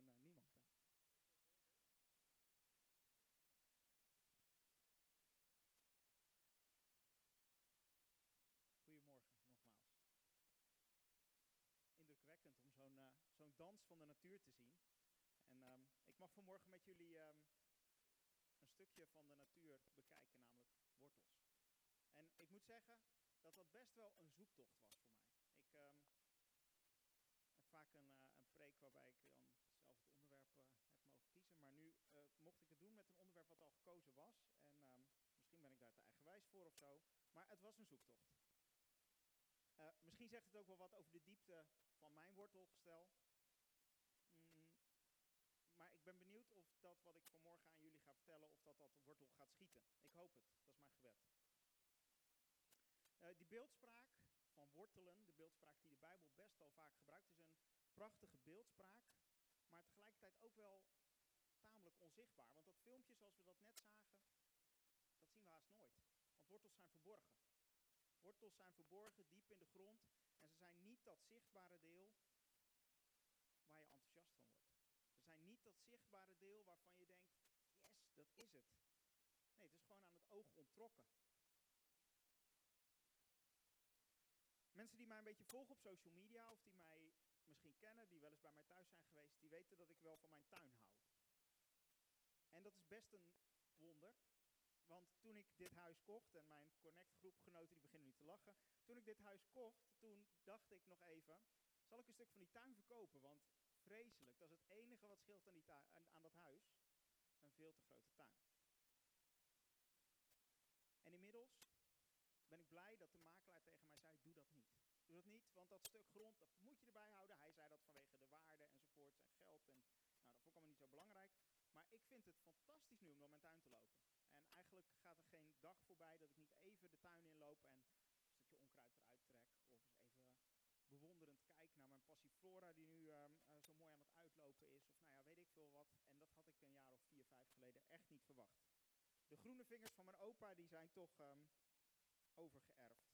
microfoon uh, niemand. Goedemorgen, nogmaals. Indrukwekkend om zo'n uh, zo'n dans van de natuur te zien. En um, ik mag vanmorgen met jullie um, een stukje van de natuur bekijken, namelijk wortels. En ik moet zeggen dat dat best wel een zoektocht was voor mij. Ik um, heb vaak een, uh, een preek waarbij ik zelf het onderwerp uh, heb mogen kiezen. Maar nu uh, mocht ik het doen met een onderwerp wat al gekozen was. En misschien ben ik daar te eigenwijs voor of zo. Maar het was een zoektocht. misschien zegt het ook wel wat over de diepte van mijn wortelgestel. Mm, maar ik ben benieuwd of dat wat ik vanmorgen aan jullie ga vertellen, of dat dat wortel gaat schieten. Ik hoop het, dat is mijn gebed. Uh, die beeldspraak van wortelen, de beeldspraak die de Bijbel best wel vaak gebruikt, is een prachtige beeldspraak, maar tegelijkertijd ook wel onzichtbaar. Want dat filmpje zoals we dat net zagen, dat zien we haast nooit. Want wortels zijn verborgen. Wortels zijn verborgen diep in de grond en ze zijn niet dat zichtbare deel waar je enthousiast van wordt. Ze zijn niet dat zichtbare deel waarvan je denkt, yes, dat is het. Nee, het is gewoon aan het oog ontrokken. Mensen die mij een beetje volgen op social media of die mij misschien kennen, die wel eens bij mij thuis zijn geweest, die weten dat ik wel van mijn tuin hou. En dat is best een wonder, want toen ik dit huis kocht, en mijn Connect groepgenoten die beginnen nu te lachen, toen ik dit huis kocht, toen dacht ik nog even, zal ik een stuk van die tuin verkopen, want vreselijk, dat is het enige wat scheelt aan, die aan, aan dat huis, een veel te grote tuin. En inmiddels ben ik blij dat de makelaar tegen mij zei, doe dat niet. Doe dat niet, want dat stuk grond, dat moet je erbij houden. Hij zei dat vanwege de waarde enzovoort en geld. En, nou, dat vond ik allemaal niet zo belangrijk. Maar ik vind het fantastisch nu om door mijn tuin te lopen. En eigenlijk gaat er geen dag voorbij dat ik niet even de tuin inloop en een stukje onkruid eruit trek. Of eens even bewonderend kijk naar mijn passiflora die nu um, uh, zo mooi aan het uitlopen is. Of nou ja, weet ik veel wat. En dat had ik een jaar of vier, vijf geleden echt niet verwacht. De groene vingers van mijn opa die zijn toch um, overgeërfd.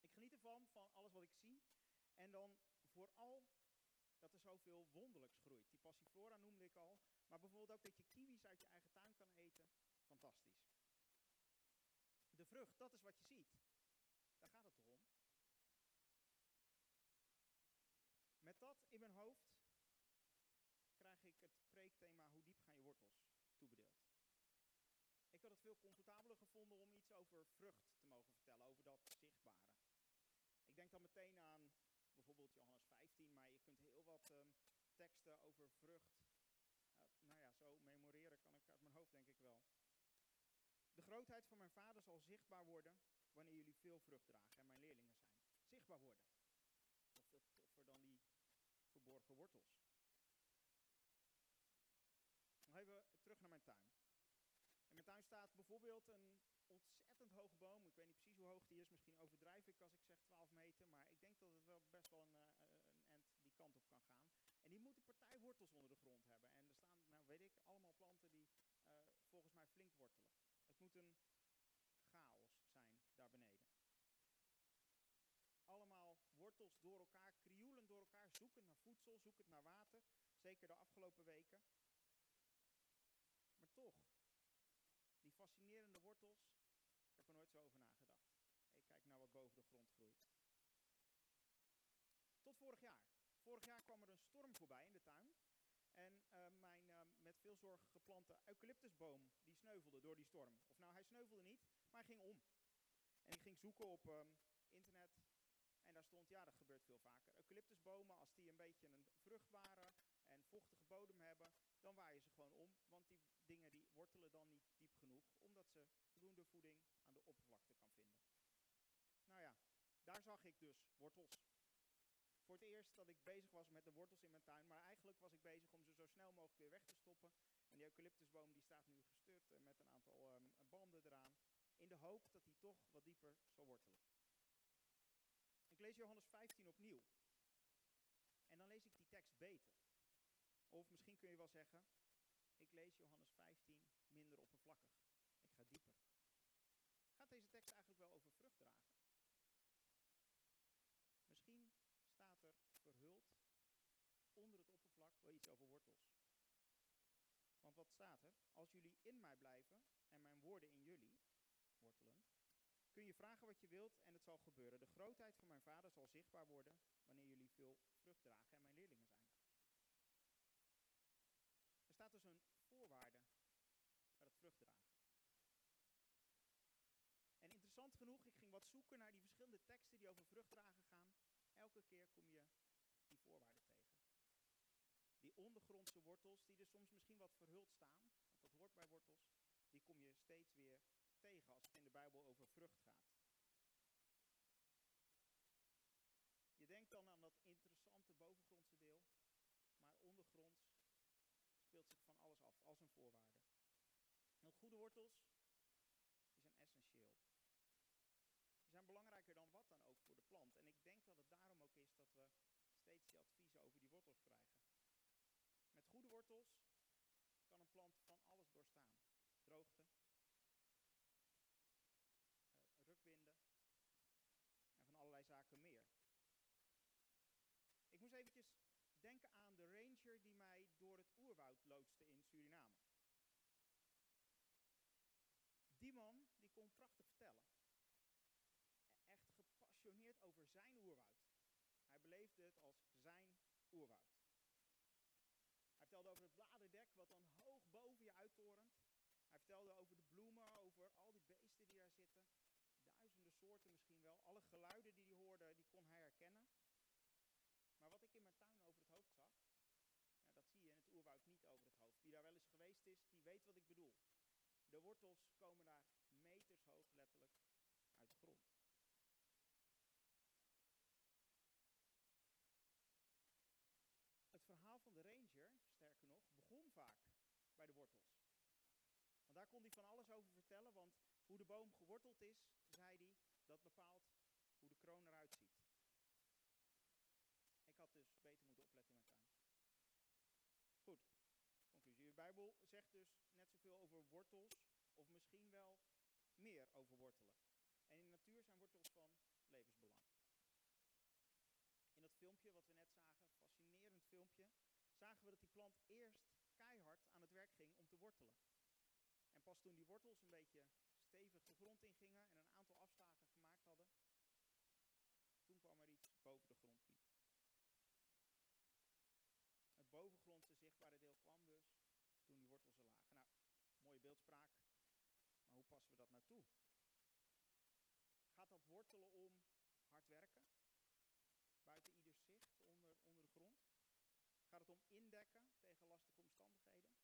Ik geniet ervan, van alles wat ik zie. En dan vooral dat er zoveel wonderlijks groeit. Die passiflora noemde ik al. Maar bijvoorbeeld ook dat je kiwis uit je eigen tuin kan eten. Fantastisch. De vrucht, dat is wat je ziet. Daar gaat het om. Met dat in mijn hoofd krijg ik het preekthema Hoe diep gaan je wortels toebedeeld. Ik had het veel comfortabeler gevonden om iets over vrucht te mogen vertellen, over dat zichtbare. Ik denk dan meteen aan bijvoorbeeld Johannes 15, maar um, teksten over vrucht, nou ja, zo memoreren kan ik uit mijn hoofd denk ik wel. De grootheid van mijn vader zal zichtbaar worden wanneer jullie veel vrucht dragen en mijn leerlingen zijn. Zichtbaar worden. Nog veel toffer dan die verborgen wortels. Dan even terug naar mijn tuin. In mijn tuin staat bijvoorbeeld een ontzettend hoge boom. Ik weet niet precies hoe hoog die is. Misschien overdrijf ik als ik zeg 12 meter. Maar ik denk dat het wel best wel een, uh, een end die kant op kan gaan. En die moet een partij wortels onder de grond hebben. En er staan, nou weet ik, allemaal planten die uh, volgens mij flink wortelen. Het moet een chaos zijn daar beneden. Allemaal wortels door elkaar, krioelen door elkaar, zoeken naar voedsel, zoeken naar water. Zeker de afgelopen weken. Maar toch, die fascinerende wortels, ik heb er nooit zo over nagedacht. Ik kijk naar wat boven de grond groeit. Tot vorig jaar. Vorig jaar kwam er een storm voorbij in de tuin. En uh, mijn uh, met veel zorg geplante eucalyptusboom, die sneuvelde door die storm. Of nou, hij sneuvelde niet, maar hij ging om. En ik ging zoeken op um, internet. En daar stond, ja, dat gebeurt veel vaker. Eucalyptusbomen, als die een beetje een vruchtbare en vochtige bodem hebben, dan waaien ze gewoon om. Want die dingen die wortelen dan niet diep genoeg, omdat ze voldoende voeding aan de oppervlakte kan vinden. Nou ja, daar zag ik dus wortels. Voor het eerst dat ik bezig was met de wortels in mijn tuin, maar eigenlijk was ik bezig om ze zo snel mogelijk weer weg te stoppen. En die eucalyptusboom die staat nu gestut uh, met een aantal um, banden eraan, in de hoop dat hij toch wat dieper zal wortelen. Ik lees Johannes 15 opnieuw. En dan lees ik die tekst beter. Of misschien kun je wel zeggen, ik lees Johannes 15 minder oppervlakkig. Ik ga dieper. Gaat deze tekst eigenlijk wel over vrucht dragen? Misschien staat er verhuld onder het oppervlak iets over wortels. Want wat staat er? Als jullie in mij blijven en mijn woorden in jullie, wortelen, kun je vragen wat je wilt en het zal gebeuren. De grootheid van mijn vader zal zichtbaar worden wanneer jullie veel vrucht dragen en mijn leerlingen zijn. Er staat dus een voorwaarde bij het vruchtdragen. En interessant genoeg, ik ging wat zoeken naar die verschillende teksten die over vruchtdragen gaan. Elke keer kom je die voorwaarden ondergrondse wortels, die er soms misschien wat verhuld staan, want dat hoort bij wortels, die kom je steeds weer tegen als het in de Bijbel over vrucht gaat. Je denkt dan aan dat interessante bovengrondse deel, maar ondergronds speelt zich van alles af als een voorwaarde. En goede wortels die zijn essentieel. Die zijn belangrijker dan wat dan ook voor de plant. En ik denk dat het daarom ook is dat we steeds die adviezen over die wortels krijgen. Wortels kan een plant van alles doorstaan. Droogte, uh, rukwinden en van allerlei zaken meer. Ik moest eventjes denken aan de ranger die mij door het oerwoud loodste in Suriname. Die man die kon prachtig vertellen. Echt gepassioneerd over zijn oerwoud. Hij beleefde het als zijn oerwoud. Over het bladerdek wat dan hoog boven je uittorent. Hij vertelde over de bloemen, over al die beesten die daar zitten. Duizenden soorten misschien wel. Alle geluiden die hij hoorde, die kon hij herkennen. Maar wat ik in mijn tuin over het hoofd zag, dat zie je in het oerwoud niet over het hoofd. Wie daar wel eens geweest is, die weet wat ik bedoel. De wortels komen daar meters hoog letterlijk uit de grond. Het verhaal van de ranger, sterker nog, begon vaak bij de wortels. Want daar kon hij van alles over vertellen, want hoe de boom geworteld is, zei hij, dat bepaalt hoe de kroon eruit ziet. Ik had dus beter moeten opletten in mijn. Goed, conclusie. De Bijbel zegt dus net zoveel over wortels, of misschien wel meer over wortelen. En in de natuur zijn wortels van levensbelang. In dat filmpje wat we net zagen, fascinerend filmpje, zagen we dat die plant eerst keihard aan het werk ging om te wortelen. En pas toen die wortels een beetje stevig de grond ingingen en een aantal afslagen gemaakt hadden, toen kwam er iets boven de grond. Het bovengrondse zichtbare deel kwam dus toen die wortels er lagen. Nou, mooie beeldspraak, maar hoe passen we dat nou toe? Gaat dat wortelen om hard werken? Buiten ieders zicht, onder, onder de grond? Gaat om indekken tegen lastige omstandigheden?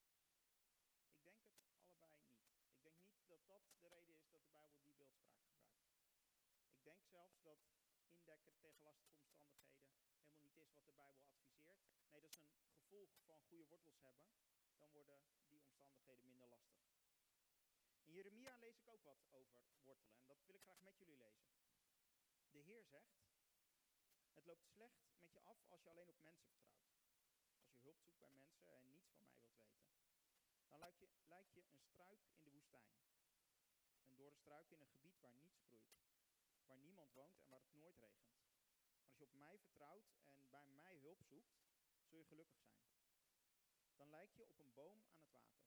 Ik denk het allebei niet. Ik denk niet dat dat de reden is dat de Bijbel die beeldspraak gebruikt. Ik denk zelfs dat indekken tegen lastige omstandigheden helemaal niet is wat de Bijbel adviseert. Nee, dat is een gevolg van goede wortels hebben. Dan worden die omstandigheden minder lastig. In Jeremia lees ik ook wat over wortelen en dat wil ik graag met jullie lezen. De Heer zegt, het loopt slecht met je af als je alleen op mensen vertrouwt. Als je hulp zoekt bij mensen en niets van mij wilt weten. Dan lijkt je, je een struik in de woestijn. Een dorre struik in een gebied waar niets groeit. Waar niemand woont en waar het nooit regent. Maar als je op mij vertrouwt en bij mij hulp zoekt, zul je gelukkig zijn. Dan lijk je op een boom aan het water.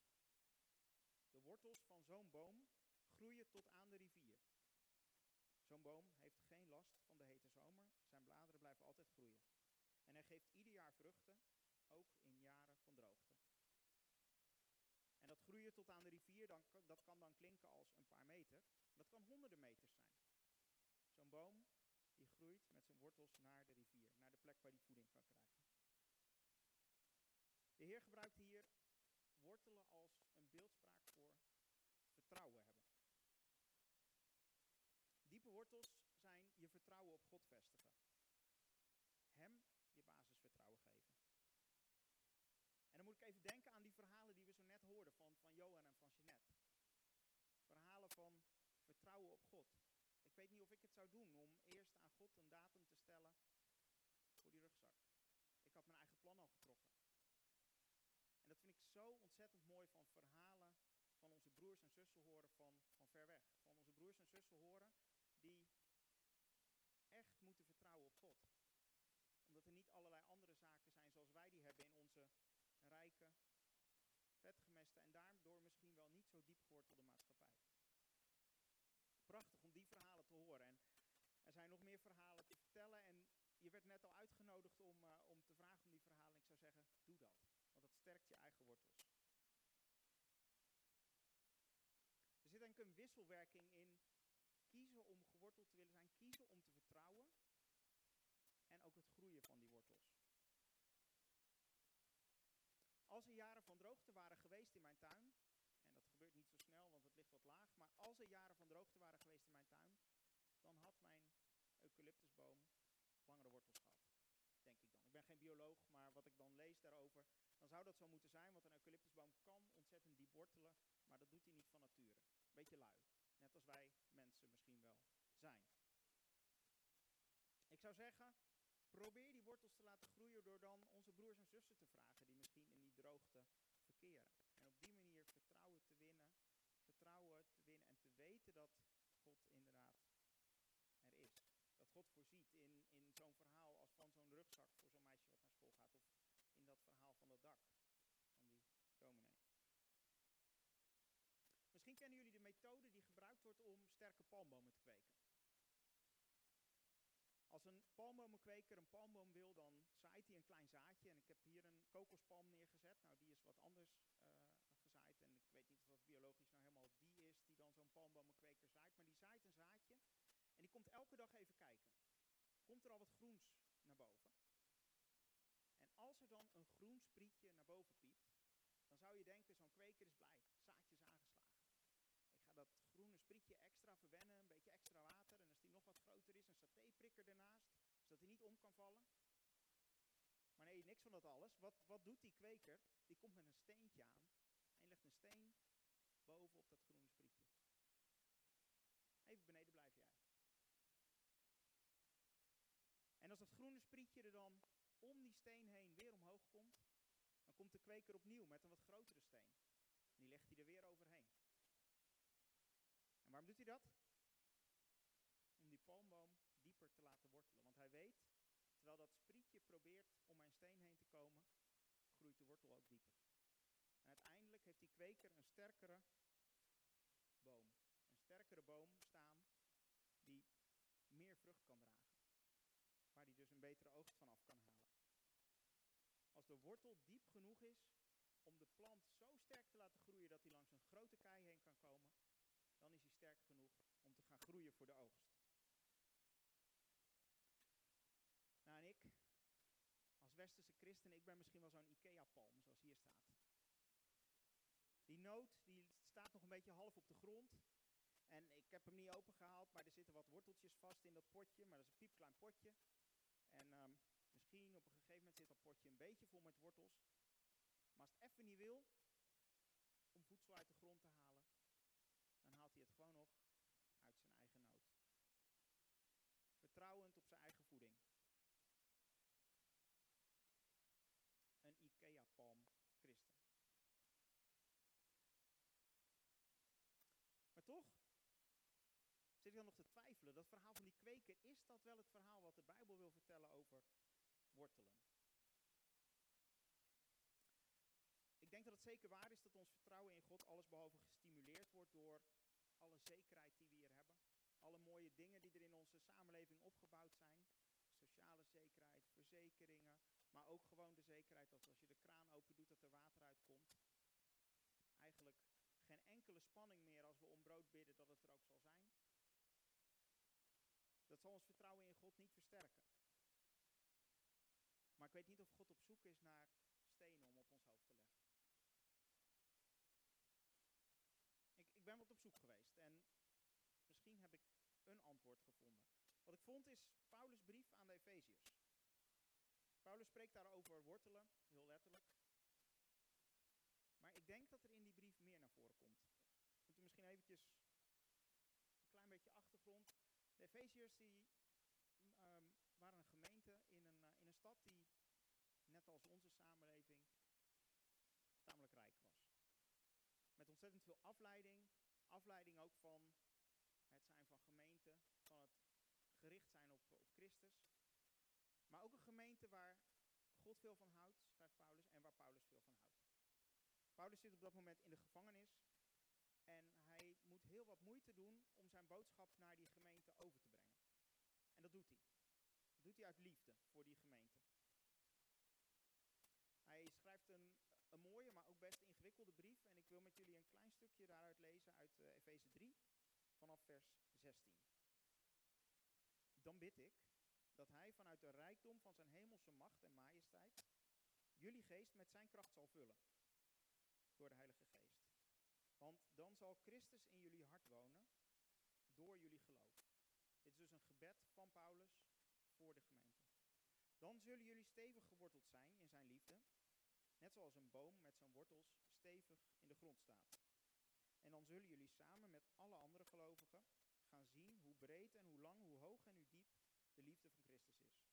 De wortels van zo'n boom groeien tot aan de rivier. Zo'n boom heeft geen last van de hete zomer. Zijn bladeren blijven altijd groeien. En hij geeft ieder jaar vruchten, ook in jaren van droogte. En dat groeien tot aan de rivier, dan, dat kan dan klinken als een paar meter. Dat kan honderden meters zijn. Zo'n boom die groeit met zijn wortels naar de rivier, naar de plek waar hij voeding kan krijgen. De Heer gebruikt hier wortelen als een beeldspraak voor vertrouwen hebben. Diepe wortels zijn je vertrouwen op God vestigen. Hem je basisvertrouwen geven. En dan moet ik even denken aan die verhalen die we zo net hoorden van, van Johan en van Jeanette. Verhalen van vertrouwen op God. Ik weet niet of ik het zou doen om eerst aan God een datum te stellen voor die rugzak. Ik had mijn eigen plan al getrokken. En dat vind ik zo ontzettend mooi van verhalen van onze broers en zussen horen van, van ver weg. Van onze broers en zussen horen die echt moeten vertrouwen op God. Omdat er niet allerlei andere zaken zijn zoals wij die hebben in onze vetgemeste en daardoor misschien wel niet zo diep gewortelde maatschappij. Prachtig om die verhalen te horen. En er zijn nog meer verhalen te vertellen. En je werd net al uitgenodigd om, uh, om te vragen om die verhalen. Ik zou zeggen, doe dat. Want dat sterkt je eigen wortels. Er zit denk een wisselwerking in kiezen om geworteld te willen zijn, kiezen om te vertrouwen en ook het groeien van die wortels. Als er jaren van droogte waren geweest in mijn tuin, en dat gebeurt niet zo snel, want het ligt wat laag, maar als er jaren van droogte waren geweest in mijn tuin, dan had mijn eucalyptusboom langere wortels gehad. Denk ik dan. Ik ben geen bioloog, maar wat ik dan lees daarover, dan zou dat zo moeten zijn, want een eucalyptusboom kan ontzettend diep wortelen, maar dat doet hij niet van nature. Beetje lui. Net als wij mensen misschien wel zijn. Ik zou zeggen, probeer die wortels te laten groeien door dan onze broers en zussen te vragen die misschien in die droogte verkeren. En op die manier vertrouwen te winnen, vertrouwen te winnen en te weten dat God inderdaad er is. Voorziet in, in zo'n verhaal als van zo'n rugzak voor zo'n meisje wat naar school gaat. Of in dat verhaal van dat dak van die dominee. Misschien kennen jullie de methode die gebruikt wordt om sterke palmbomen te kweken. Als een palmbomenkweker een palmboom wil, dan zaait hij een klein zaadje. En ik heb hier een kokospalm neergezet. Nou, die is wat anders uh, gezaaid. En ik weet niet of dat biologisch nou helemaal die is die dan zo'n palmbomenkweker zaait. Maar die zaait een zaadje. En die komt elke dag even kijken. Komt er al wat groens naar boven? En als er dan een groen sprietje naar boven piept, dan zou je denken, zo'n kweker is blij. Zaadjes aangeslagen dat groene sprietje extra verwennen, een beetje extra water. En als die nog wat groter is, een satéprikker ernaast, zodat hij niet om kan vallen. Maar nee, niks van dat alles. Wat, wat doet die kweker? Die komt met een steentje aan en legt een steen boven op dat groene sprietje. Even beneden blijf jij. En als dat sprietje er dan om die steen heen weer omhoog komt, dan komt de kweker opnieuw met een wat grotere steen. En die legt hij er weer overheen. En waarom doet hij dat? Om die palmboom dieper te laten wortelen. Want hij weet, terwijl dat sprietje probeert om mijn steen heen te komen, groeit de wortel ook dieper. En uiteindelijk heeft die kweker een sterkere boom. Een sterkere boom staan die meer vrucht kan dragen. Waar hij dus een betere oogst van af kan halen. Als de wortel diep genoeg is om de plant zo sterk te laten groeien dat hij langs een grote kei heen kan komen, dan is hij sterk genoeg om te gaan groeien voor de oogst. Nou, en ik, als westerse christen, ik ben misschien wel zo'n Ikea-palm, zoals hier staat. Die noot, die staat nog een beetje half op de grond. En ik heb hem niet opengehaald, maar er zitten wat worteltjes vast in dat potje. Maar dat is een piepklein potje. En um, misschien op een gegeven moment zit dat potje een beetje vol met wortels. Maar als het even niet wil, om voedsel uit de grond te halen, dan haalt hij het gewoon nog uit zijn eigen nood. Vertrouwend op zijn eigen voeding. Een IKEA-palm christen. Maar toch zit ik dan nog te twijfelen. Dat verhaal van die kweker, is dat wel het verhaal wat de Bijbel wil vertellen over wortelen? Ik denk dat het zeker waar is dat ons vertrouwen in God allesbehalve gestimuleerd wordt door alle zekerheid die we hier hebben. Alle mooie dingen die er in onze samenleving opgebouwd zijn. Sociale zekerheid, verzekeringen, maar ook gewoon de zekerheid dat als je de kraan open doet dat er water uitkomt. Eigenlijk geen enkele spanning meer als we om brood bidden dat het er ook zal zijn. Dat zal ons vertrouwen in God niet versterken. Maar ik weet niet of God op zoek is naar stenen om op ons hoofd te leggen. ik ben wat op zoek geweest en misschien heb ik een antwoord gevonden. Wat ik vond is Paulus' brief aan de Efeziërs. Paulus spreekt daar over wortelen, heel letterlijk. Maar ik denk dat er in die brief meer naar voren komt. Moet u misschien eventjes een klein beetje achtergrond. De Efeziërs die um, waren een gemeente in een, uh, in een stad die, net als onze samenleving, tamelijk rijk was. Met ontzettend veel afleiding. Afleiding ook van het zijn van gemeenten, van het gericht zijn op, op Christus. Maar ook een gemeente waar God veel van houdt, schrijft Paulus, en waar Paulus veel van houdt. Paulus zit op dat moment in de gevangenis en hij moet heel wat moeite doen om zijn boodschap naar die gemeente over te brengen. En dat doet hij. Dat doet hij uit liefde voor die gemeente. Hij schrijft een, een mooie, maar ook best ingewikkelde brief. En ik wil met jullie een klein stukje daaruit lezen uit uh, Efeze 3, vanaf vers 16. Dan bid ik dat hij vanuit de rijkdom van zijn hemelse macht en majesteit jullie geest met zijn kracht zal vullen. Door de Heilige Geest. Want dan zal Christus in jullie hart wonen door jullie geloof. Dit is dus een van Paulus voor de gemeente. Dan zullen jullie stevig geworteld zijn in zijn liefde, net zoals een boom met zijn wortels stevig in de grond staat. En dan zullen jullie samen met alle andere gelovigen gaan zien hoe breed en hoe lang, hoe hoog en hoe diep de liefde van Christus is.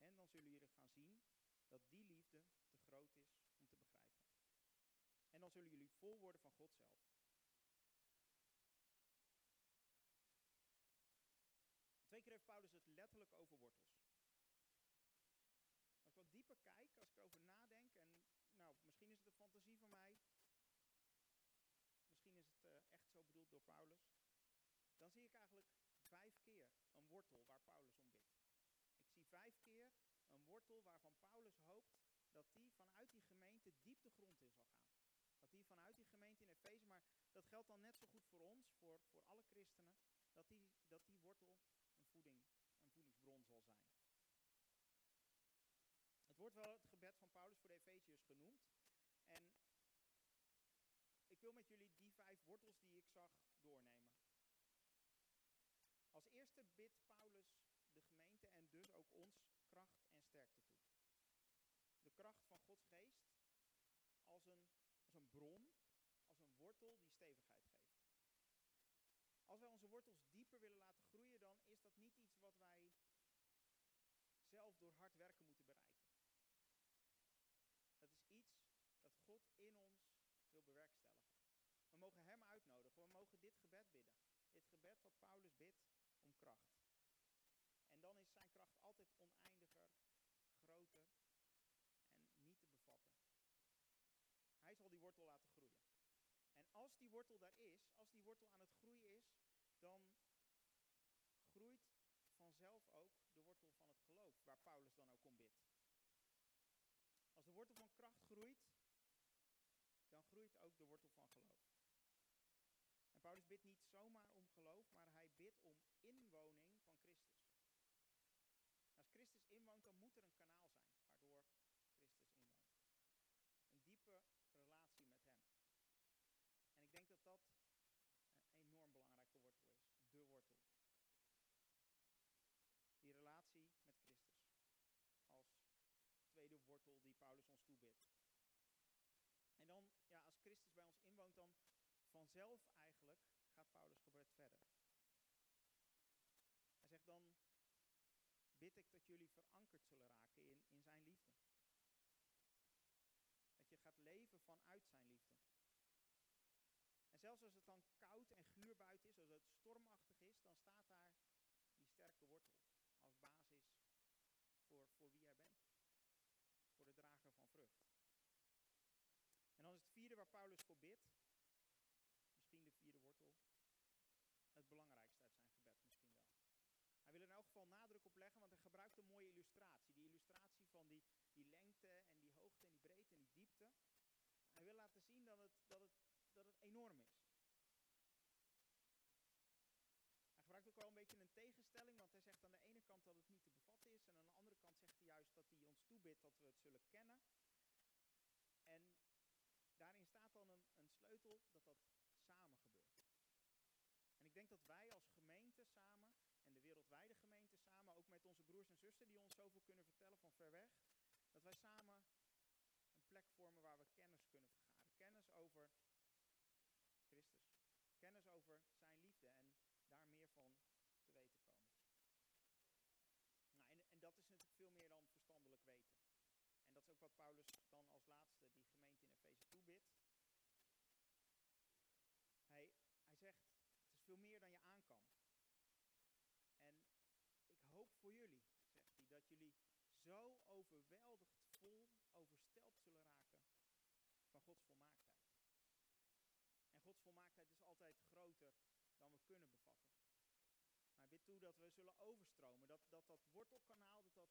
En dan zullen jullie gaan zien dat die liefde te groot is om te begrijpen. En dan zullen jullie vol worden van God zelf. Twee keer heeft Paulus het letterlijk over wortels. Als ik wat dieper kijk, als ik erover nadenk, en nou, misschien is het een fantasie van mij, misschien is het uh, echt zo bedoeld door Paulus, dan zie ik eigenlijk vijf keer een wortel waar Paulus om bidt. Ik zie vijf keer een wortel waarvan Paulus hoopt dat die vanuit die gemeente diep de grond in zal gaan. Dat die vanuit die gemeente in Efeze, maar dat geldt dan net zo goed voor ons, voor, voor alle christenen, dat die, dat die wortel een, voeding, een voedingsbron zal zijn. Het wordt wel het gebed van Paulus voor de Efeziërs genoemd. En ik wil met jullie die vijf wortels die ik zag doornemen. Als eerste bidt Paulus de gemeente en dus ook ons kracht en sterkte toe. De kracht van Gods geest als een, als een bron, als een wortel die stevigheid geeft. Als wij onze wortels dieper willen laten groeien, dan is dat niet iets wat wij zelf door hard werken moeten bereiken. Dat is iets dat God in ons wil bewerkstelligen. We mogen Hem uitnodigen, we mogen dit gebed bidden. Dit gebed wat Paulus bidt om kracht. En dan is zijn kracht altijd oneindiger, groter en niet te bevatten. Hij zal die wortel laten groeien. En als die wortel daar is, als die wortel aan het groeien is, dan groeit vanzelf ook de wortel van het geloof, waar Paulus dan ook om bidt. Als de wortel van kracht groeit, dan groeit ook de wortel van geloof. Paulus bidt niet zomaar om geloof, maar hij bidt om inwoning van Christus. Als Christus inwoont, dan moet er een kanaal zijn waardoor Christus inwoont. Een diepe relatie met Hem. En ik denk dat dat een enorm belangrijke wortel is. De wortel. Die relatie met Christus. Als tweede wortel die Paulus ons toebidt. En dan, ja, als Christus bij ons inwoont, dan vanzelf Paulus gebed verder. Hij zegt dan, bid ik dat jullie verankerd zullen raken in, in zijn liefde. Dat je gaat leven vanuit zijn liefde. En zelfs als het dan koud en guur buiten is, als het stormachtig is, dan staat daar die sterke wortel als basis voor, voor wie jij bent. Voor de drager van vrucht. En dan is het vierde waar Paulus voor bidt, misschien de vierde wortel, het belangrijkste uit zijn gebed misschien wel. Geval nadruk op leggen, want hij gebruikt een mooie illustratie. Die illustratie van die, die lengte en die hoogte en die breedte en die diepte. Hij wil laten zien dat het, dat het, dat het enorm is. Hij gebruikt ook wel een beetje een tegenstelling, want hij zegt aan de ene kant dat het niet te bevatten is. En aan de andere kant zegt hij juist dat hij ons toebidt dat we het zullen kennen. En daarin staat dan een, een sleutel dat dat samen gebeurt. En ik denk dat wij als gemeente samen en de wereldwijde gemeente samen, ook met onze en zussen die ons zoveel kunnen vertellen van ver weg, dat wij samen een plek vormen waar we kennis kunnen vergaren. Kennis over Christus. Kennis over zijn liefde en daar meer van te weten komen. Nou, en, en dat is natuurlijk veel meer dan verstandelijk weten. En dat is ook wat Paulus dan als laatste die gemeente in Efeze toebidt. Hij, hij zegt, het is veel meer dan je aan kan. En ik hoop voor jullie, zegt hij, dat jullie zo overweldigd vol oversteld zullen raken van Gods volmaaktheid. En Gods volmaaktheid is altijd groter dan we kunnen bevatten. Maar bid toe dat we zullen overstromen, dat dat, dat wortelkanaal, dat dat,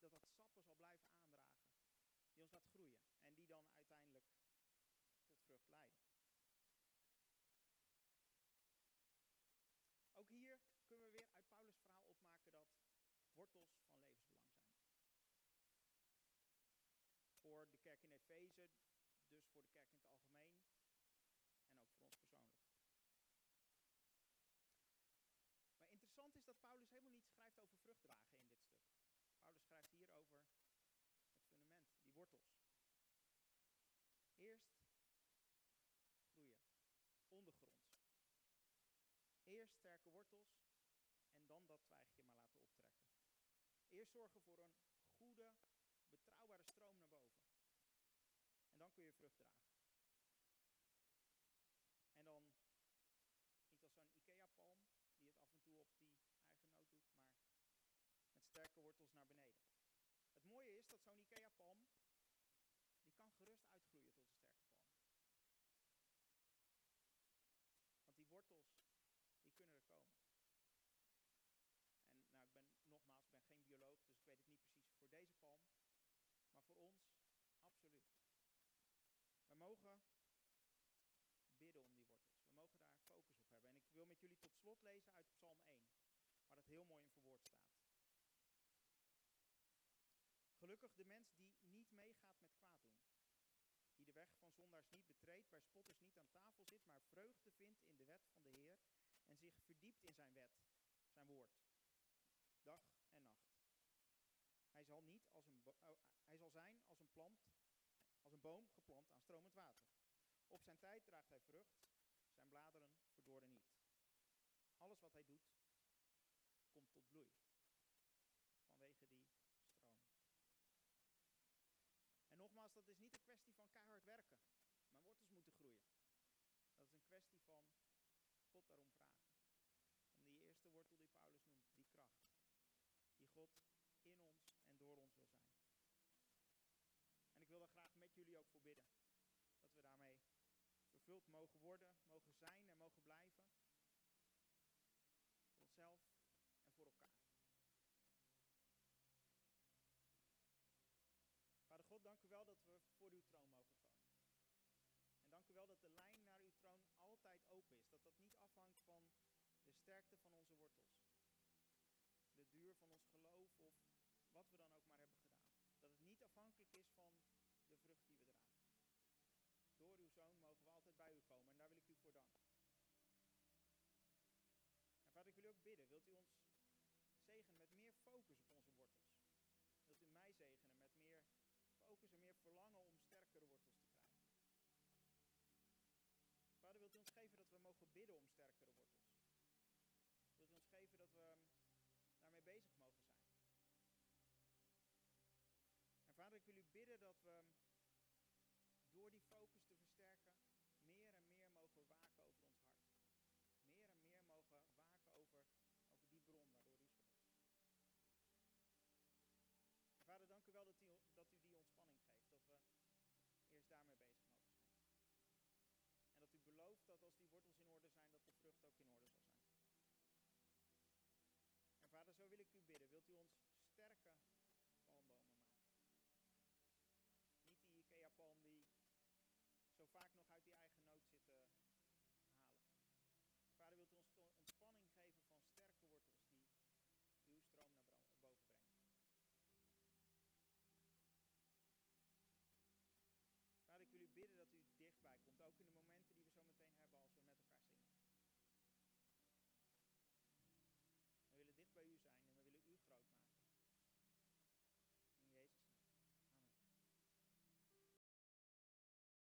dat sappen zal blijven aandragen. Die ons laat groeien en die dan uiteindelijk tot vrucht leiden. Ook hier kunnen we weer uit Paulus' verhaal opmaken dat wortels van levensbelang zijn. Voor de kerk in Dus voor de kerk in het algemeen en ook voor ons persoonlijk. Maar interessant is dat Paulus helemaal niet schrijft over vruchtdragen in dit stuk. Paulus schrijft hier over het fundament, die wortels. Eerst groeien, ondergronds. Eerst sterke wortels en dan dat twijgje maar laten optrekken. Eerst zorgen voor een goede, betrouwbare stroom je vrucht dragen. En dan niet als zo'n IKEA-palm, die het af en toe op die eigen noot doet, maar met sterke wortels naar beneden. Het mooie is dat zo'n IKEA-palm, die kan gerust uitgroeien tot een sterke palm. Want die wortels, die kunnen er komen. En nou, ik ben nogmaals, ik ben geen bioloog, dus ik weet het niet precies voor deze palm. Maar voor ons, absoluut. We mogen om die wortels. We mogen daar focus op hebben. En ik wil met jullie tot slot lezen uit Psalm 1, waar dat heel mooi in verwoord staat. Gelukkig de mens die niet meegaat met kwaad doen. Die de weg van zondaars niet betreedt, bij spotters niet aan tafel zit, maar vreugde vindt in de wet van de Heer en zich verdiept in zijn wet, zijn woord, dag en nacht. Hij zal, niet als een oh, hij zal zijn als een plant, een boom geplant aan stromend water. Op zijn tijd draagt hij vrucht, zijn bladeren verdorden niet. Alles wat hij doet, komt tot bloei. Vanwege die stroom. En nogmaals, dat is niet een kwestie van keihard werken. Mijn wortels moeten groeien. Dat is een kwestie van God daarom vragen. Om die eerste wortel die Paulus noemt, die kracht. Die God in ons en door ons wil zijn. En ik wil daar graag met jullie ook voor bidden. Dat we daarmee vervuld mogen worden, mogen zijn en mogen blijven. Voor onszelf en voor elkaar. Vader God, dank u wel dat we voor uw troon mogen komen. En dank u wel dat de lijn naar uw troon altijd open is. Dat dat niet afhangt van de sterkte van onze wortels. De duur van ons geloof of wat we dan ook maar hebben gedaan. Dat het niet afhankelijk is van de vrucht die we dragen. Door uw zoon mogen we altijd bij u komen en daar wil ik u voor danken. En vader, ik wil u ook Wilt u ons zegenen met meer focus op onze wortels? Wilt u mij zegenen met meer focus en meer verlangen om sterkere wortels te krijgen? Vader, wilt u ons geven dat we mogen bidden om sterkere wortels? Wilt u ons geven dat we daarmee bezig mogen zijn? En vader, ik wil u bidden dat we